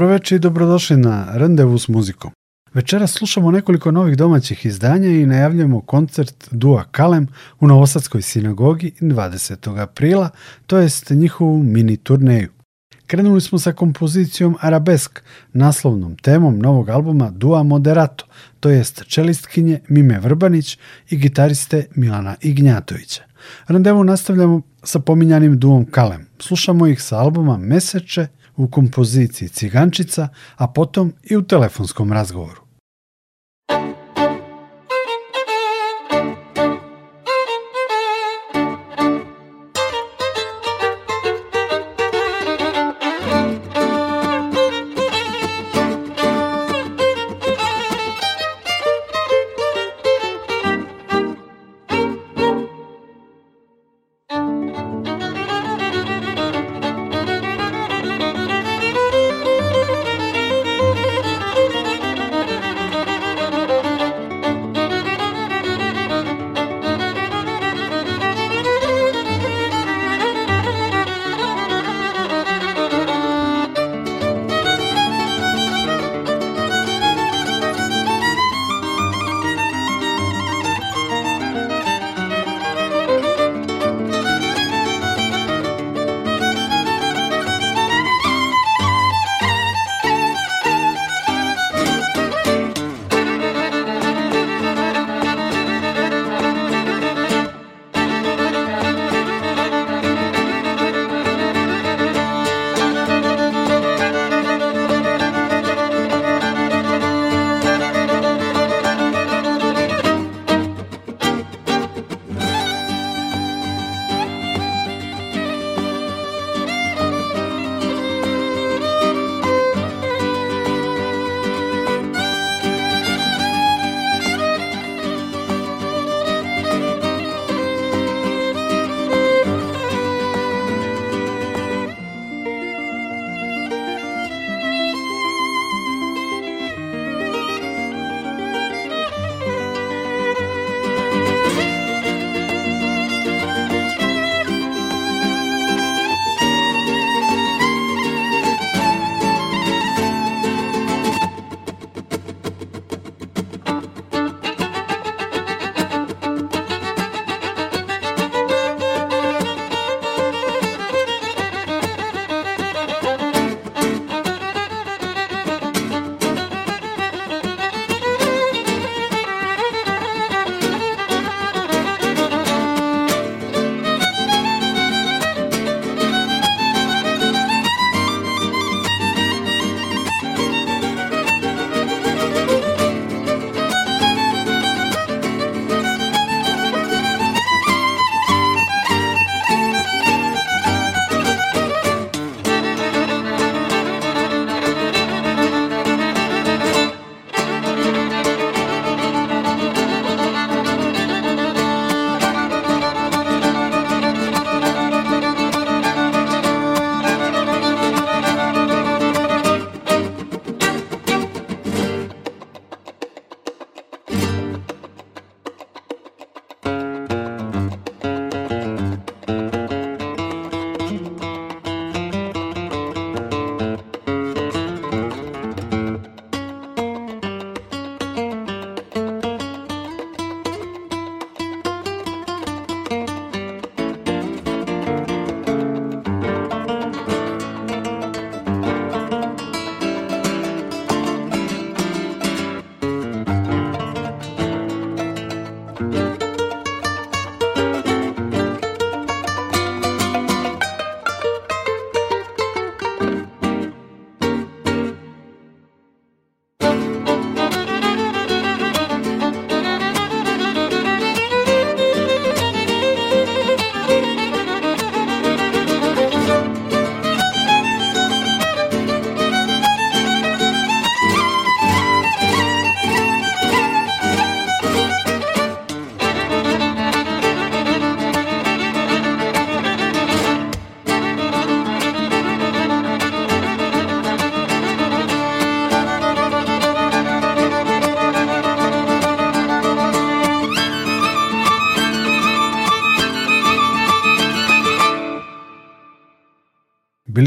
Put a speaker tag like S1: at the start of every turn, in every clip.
S1: Dobroveče i dobrodošli na Rendevu s muzikom. Večeras slušamo nekoliko novih domaćih izdanja i najavljamo koncert Dua Kalem u Novosadskoj sinagogi 20. aprila, to jest njihovu mini turneju. Krenuli smo sa kompozicijom Arabesk, naslovnom temom novog albuma Dua Moderato, to jest čelistkinje Mime Vrbanić i gitariste Milana Ignjatovića. Randevu nastavljamo sa pominjanim duom Kalem. Slušamo ih sa albuma Meseče u kompoziciji Cigančica, a potom i u telefonskom razgovoru.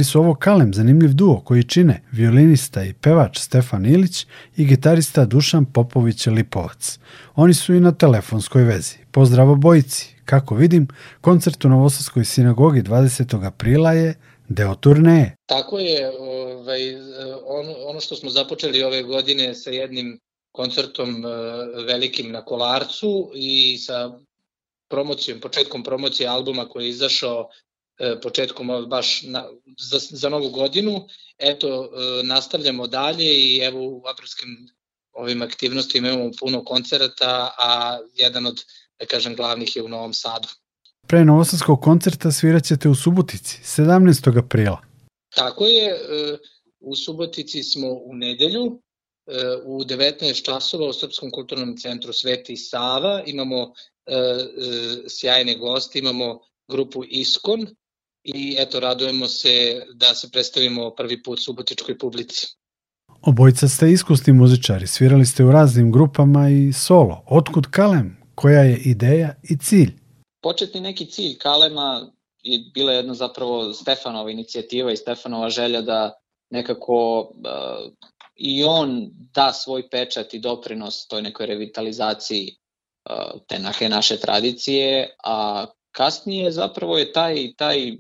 S1: Bili su ovo Kalem, zanimljiv duo koji čine violinista i pevač Stefan Ilić i gitarista Dušan Popović Lipovac. Oni su i na telefonskoj vezi. Pozdrav obojici. Kako vidim, koncert u Novosadskoj sinagogi 20. aprila je deo turneje.
S2: Tako je, ovaj, ono, ono što smo započeli ove godine sa jednim koncertom e, velikim na Kolarcu i sa promocijom, početkom promocije albuma koji je izašao početkom baš na, za, za novu godinu. Eto, e, nastavljamo dalje i evo u aprilskim ovim aktivnostima imamo puno koncerata, a jedan od, da kažem, glavnih je u Novom Sadu.
S1: Pre novosadskog koncerta sviraćete u Subotici, 17. aprila.
S2: Tako je, u Subotici smo u nedelju, u 19 časova u Srpskom kulturnom centru Sveti Sava imamo e, e, sjajne goste, imamo grupu Iskon i eto radujemo se da se predstavimo prvi put subotičkoj publici.
S1: Obojica ste iskusni muzičari, svirali ste u raznim grupama i solo. Otkud Kalem? Koja je ideja i cilj?
S3: Početni neki cilj Kalema je bila jedna zapravo Stefanova inicijativa i Stefanova želja da nekako uh, i on da svoj pečat i doprinos toj nekoj revitalizaciji uh, te naše tradicije, a kasnije zapravo je taj, taj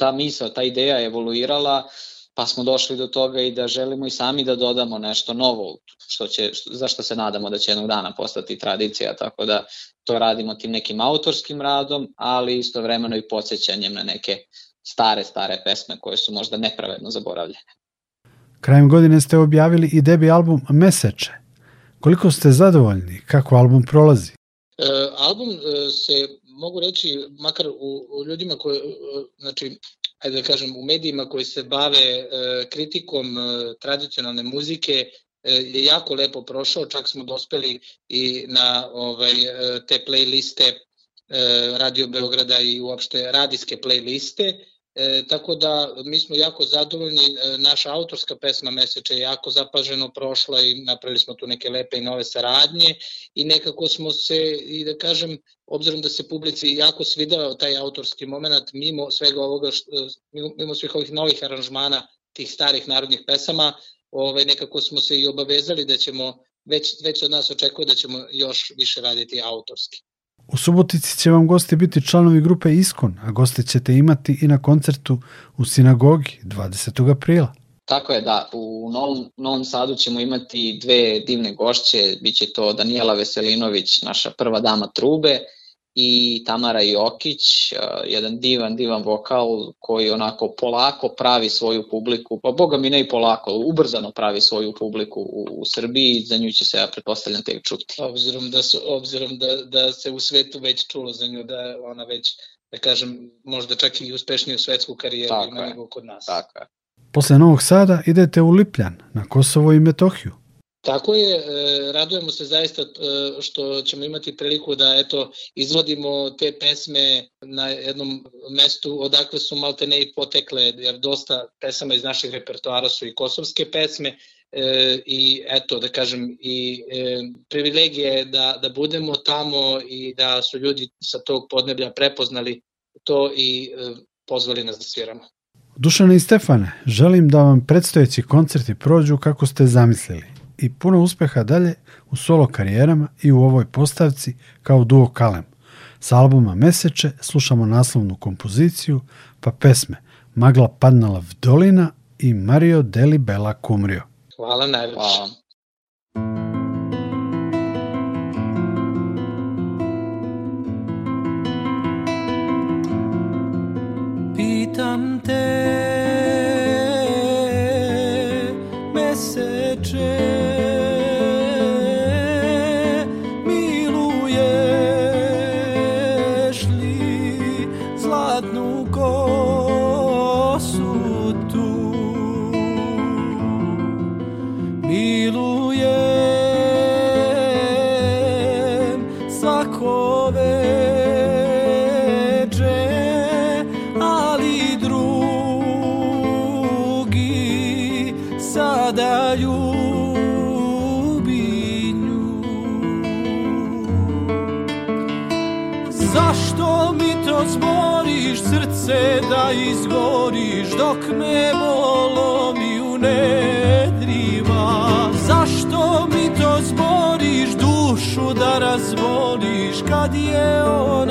S3: ta misa, ta ideja evoluirala, pa smo došli do toga i da želimo i sami da dodamo nešto novo, što će, za što se nadamo da će jednog dana postati tradicija, tako da to radimo tim nekim autorskim radom, ali istovremeno i podsjećanjem na neke stare, stare pesme koje su možda nepravedno zaboravljene.
S1: Krajem godine ste objavili i debi album Meseče. Koliko ste zadovoljni? Kako album prolazi?
S2: E, album e, se, mogu reći, makar u, u ljudima koji, e, znači, ajde da kažem, u medijima koji se bave e, kritikom e, tradicionalne muzike, e, je jako lepo prošao, čak smo dospeli i na ovaj, te playliste Radio Beograda i uopšte radijske playliste E, tako da mi smo jako zadovoljni, e, naša autorska pesma Meseče je jako zapaženo prošla i napravili smo tu neke lepe i nove saradnje i nekako smo se, i da kažem, obzirom da se publici jako svidao taj autorski moment, mimo svega ovoga, što, mimo svih ovih novih aranžmana tih starih narodnih pesama, ovaj, nekako smo se i obavezali da ćemo, već, već od nas očekuje da ćemo još više raditi autorski.
S1: U Subotici će vam gosti biti članovi grupe Iskon, a goste ćete imati i na koncertu u sinagogi 20. aprila.
S3: Tako je, da. U Novom, Novom Sadu ćemo imati dve divne gošće. Biće to Daniela Veselinović, naša prva dama trube, i Tamara Jokić, jedan divan, divan vokal koji onako polako pravi svoju publiku, pa boga mi ne i polako, ubrzano pravi svoju publiku u, u Srbiji, za nju će se, ja pretpostavljam, tek čuti.
S2: Obzirom da, su, obzirom da, da se u svetu već čulo za nju, da ona već, da kažem, možda čak i uspešniju svetsku karijeru Tako ima nego kod nas.
S3: Tako je.
S1: Posle Novog Sada idete u Lipljan, na Kosovo i Metohiju.
S2: Tako je, e, radujemo se zaista e, što ćemo imati priliku da eto izvodimo te pesme na jednom mestu odakle su maltene i potekle, jer dosta pesama iz naših repertoara su i kosovske pesme e, i eto da kažem i privilegije je da, da budemo tamo i da su ljudi sa tog podneblja prepoznali to i pozvali nas da sviramo.
S1: Dušane i Stefane, želim da vam predstojeći koncerti prođu kako ste zamislili i puno uspeha dalje u solo karijerama i u ovoj postavci kao duo Kalem. Sa albuma Meseče slušamo naslovnu kompoziciju, pa pesme Magla padnala v dolina i Mario Deli Bela Kumrio.
S2: Hvala najveće.
S4: Pitam te cadie ora.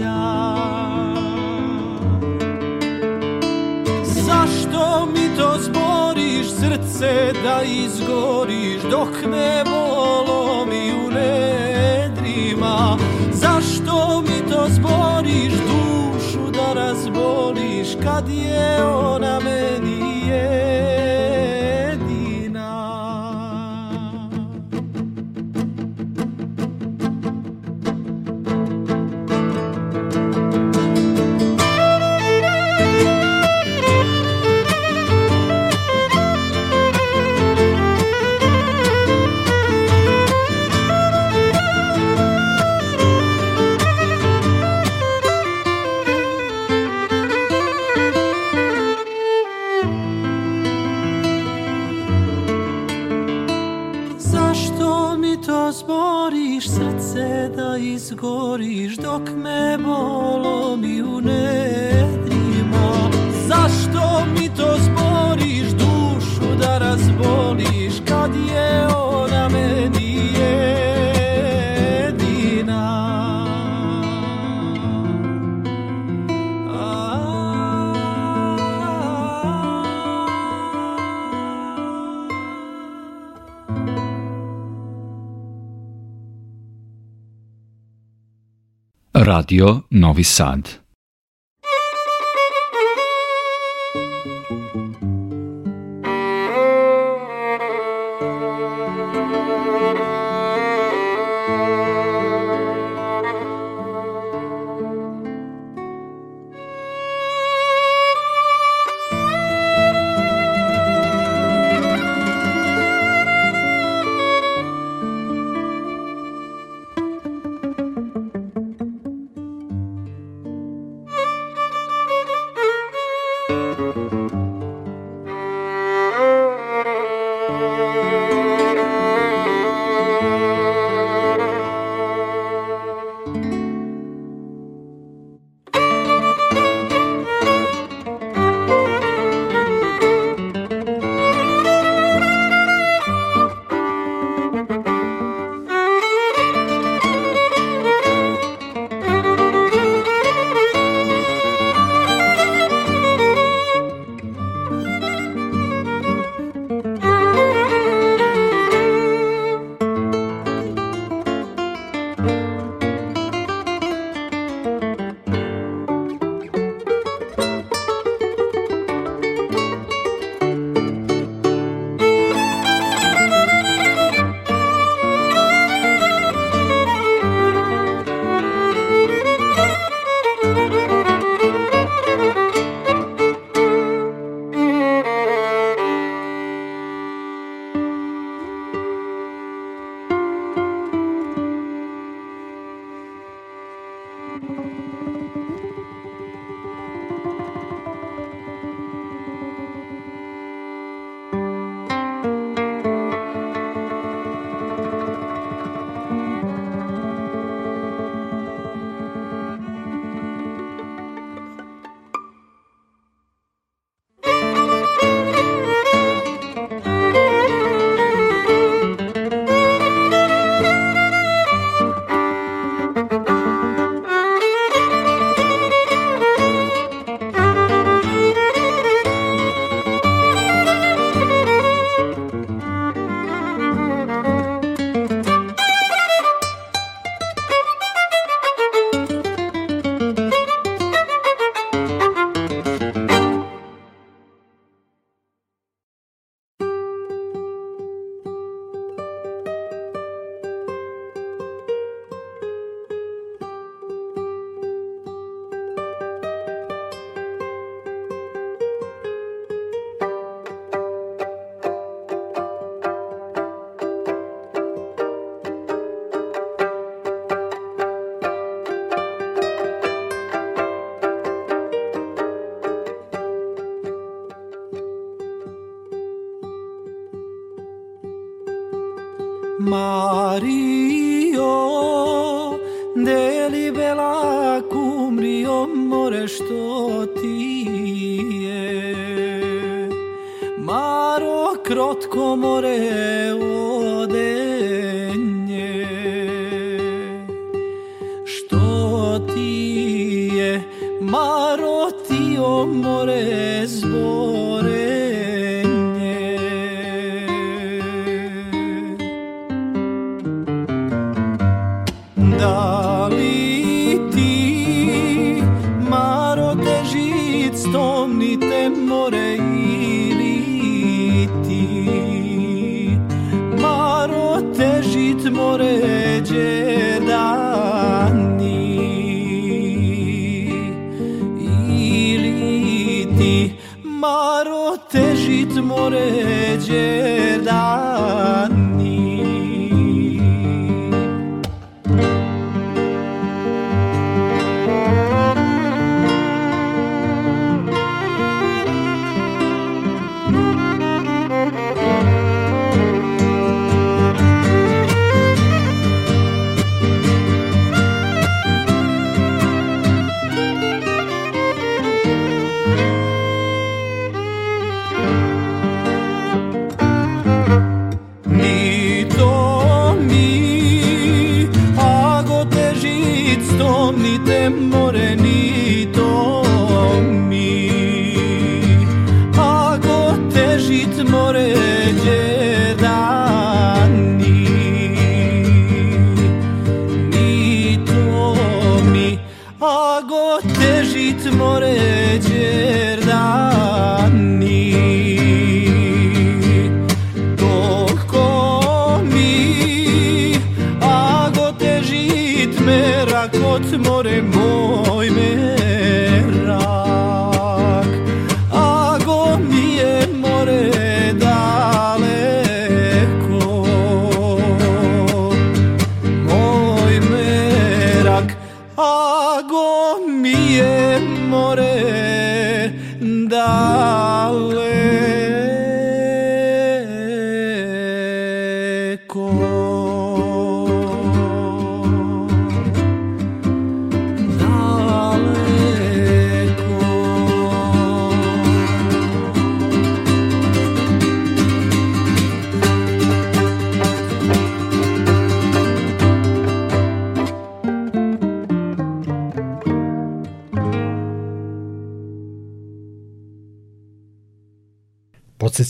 S4: yar Zašto mi to zboriš srce da izgoriš dok me volomi u nedrima? Zašto mi to zboriš dušu da razboliš kad je ona
S5: Radio Novi Sad.
S4: amores.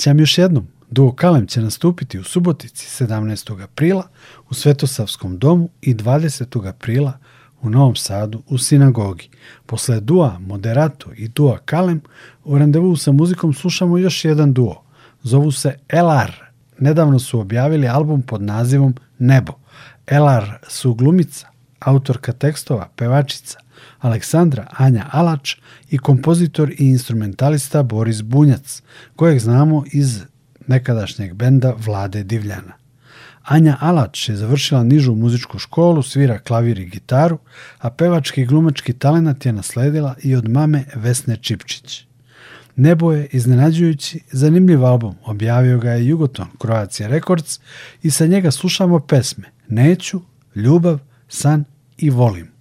S1: Podsjećam još jednom, Duo Kalem će nastupiti u Subotici 17. aprila u Svetosavskom domu i 20. aprila u Novom Sadu u sinagogi. Posle Dua Moderato i Dua Kalem u randevu sa muzikom slušamo još jedan duo. Zovu se Elar. Nedavno su objavili album pod nazivom Nebo. Elar su glumica, autorka tekstova, pevačica, Aleksandra Anja Alač i kompozitor i instrumentalista Boris Bunjac, kojeg znamo iz nekadašnjeg benda Vlade Divljana. Anja Alač je završila nižu muzičku školu, svira klavir i gitaru, a pevački i glumački talenat je nasledila i od mame Vesne Čipčić. Nebo je iznenađujući zanimljiv album, objavio ga je Jugoton Croatia Records i sa njega slušamo pesme Neću, Ljubav, San i Volim.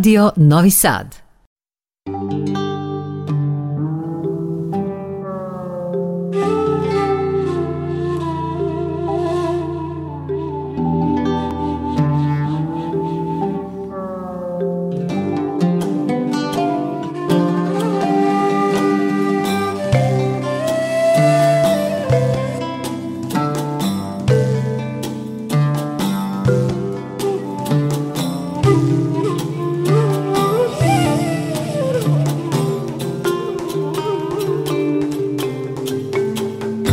S6: Radio Novi Sad.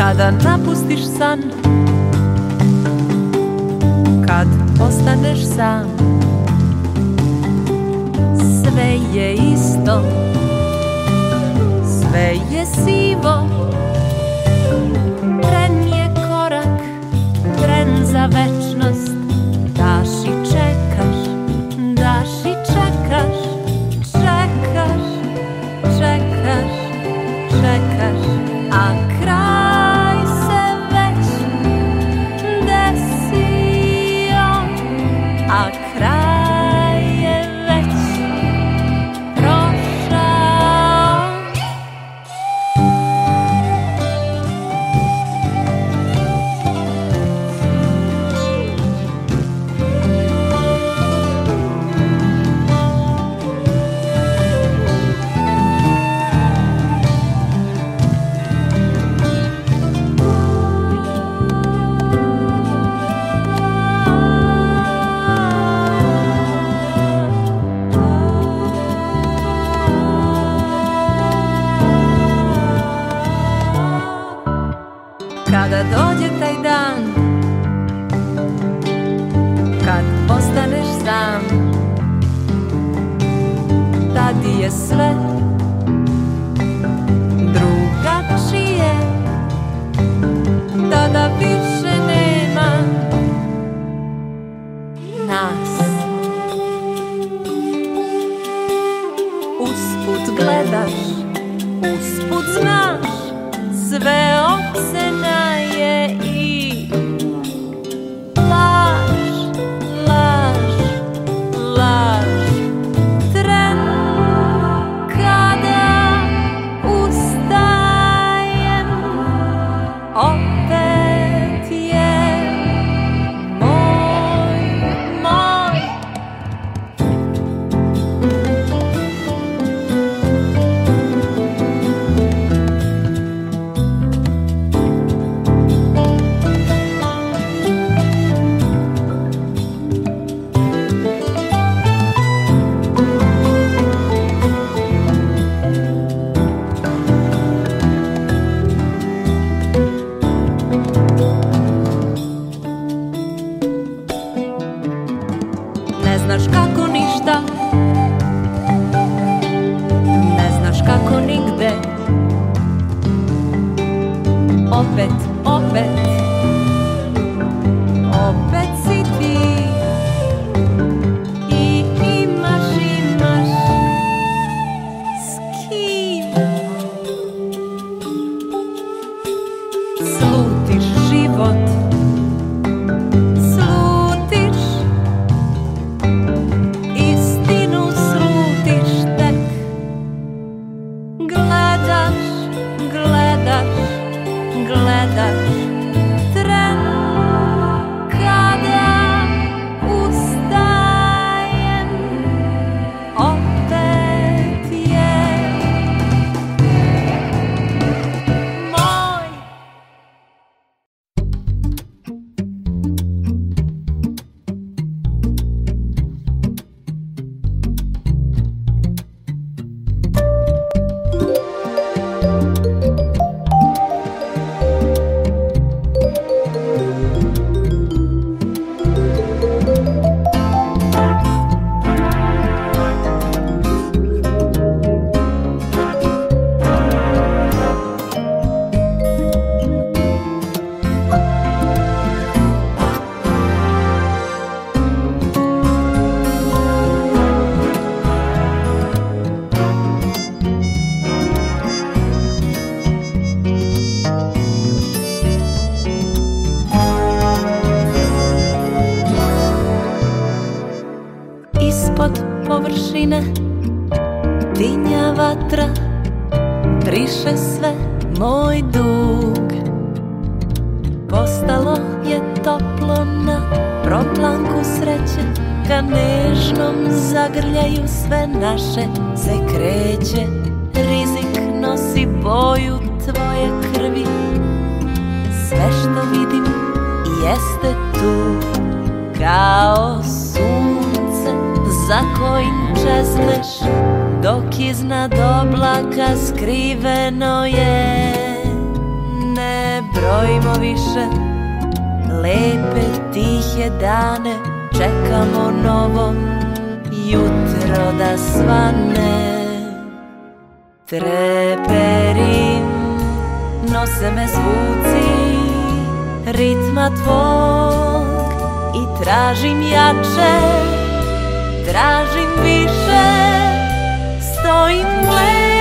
S7: Kada napustiš san Kad ostaneš sam Sve je isto Sve je sivo. Tren je korak Tren za večer. gledaš, usput znaš sve nose me zvuci ritma tvog I tražim jače, tražim više Stojim gleda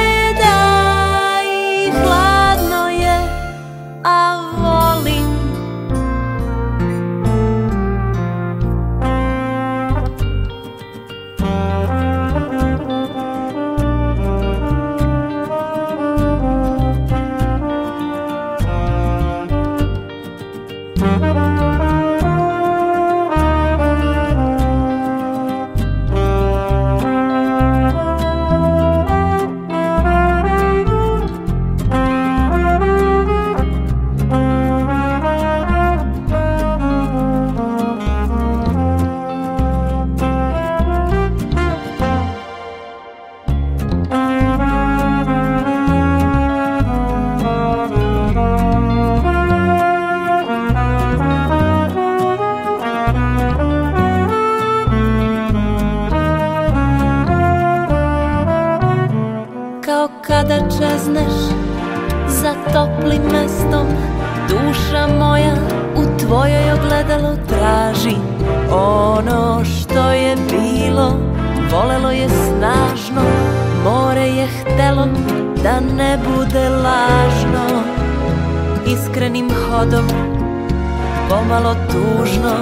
S7: pomalo tužno.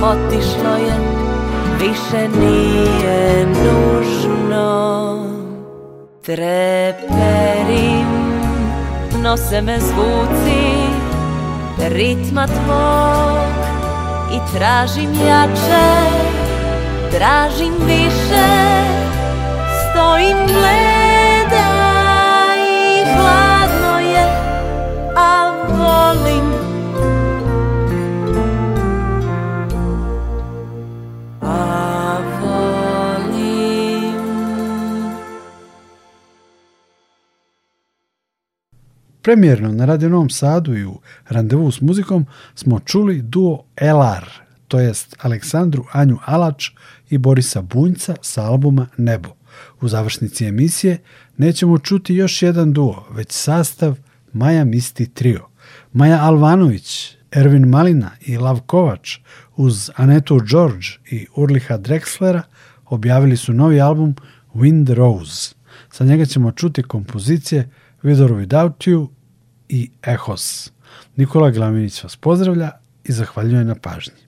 S7: Otišlo je, više nije nužno. Treperim, nose me zvuci ritma tvog. I tražim jače, tražim više. Stojim gleda
S1: Premijerno na Radio Novom Sadu i u randevu s muzikom smo čuli duo Elar, to jest Aleksandru Anju Alač i Borisa Bunjca sa albuma Nebo. U završnici emisije nećemo čuti još jedan duo, već sastav Maja Misti Trio. Maja Alvanović, Ervin Malina i Lav Kovač uz Anetu George i Urliha Drexlera objavili su novi album Wind Rose. Sa njega ćemo čuti kompozicije With or Without You i Echos. Nikola Glavinić vas pozdravlja i zahvaljuje na pažnji.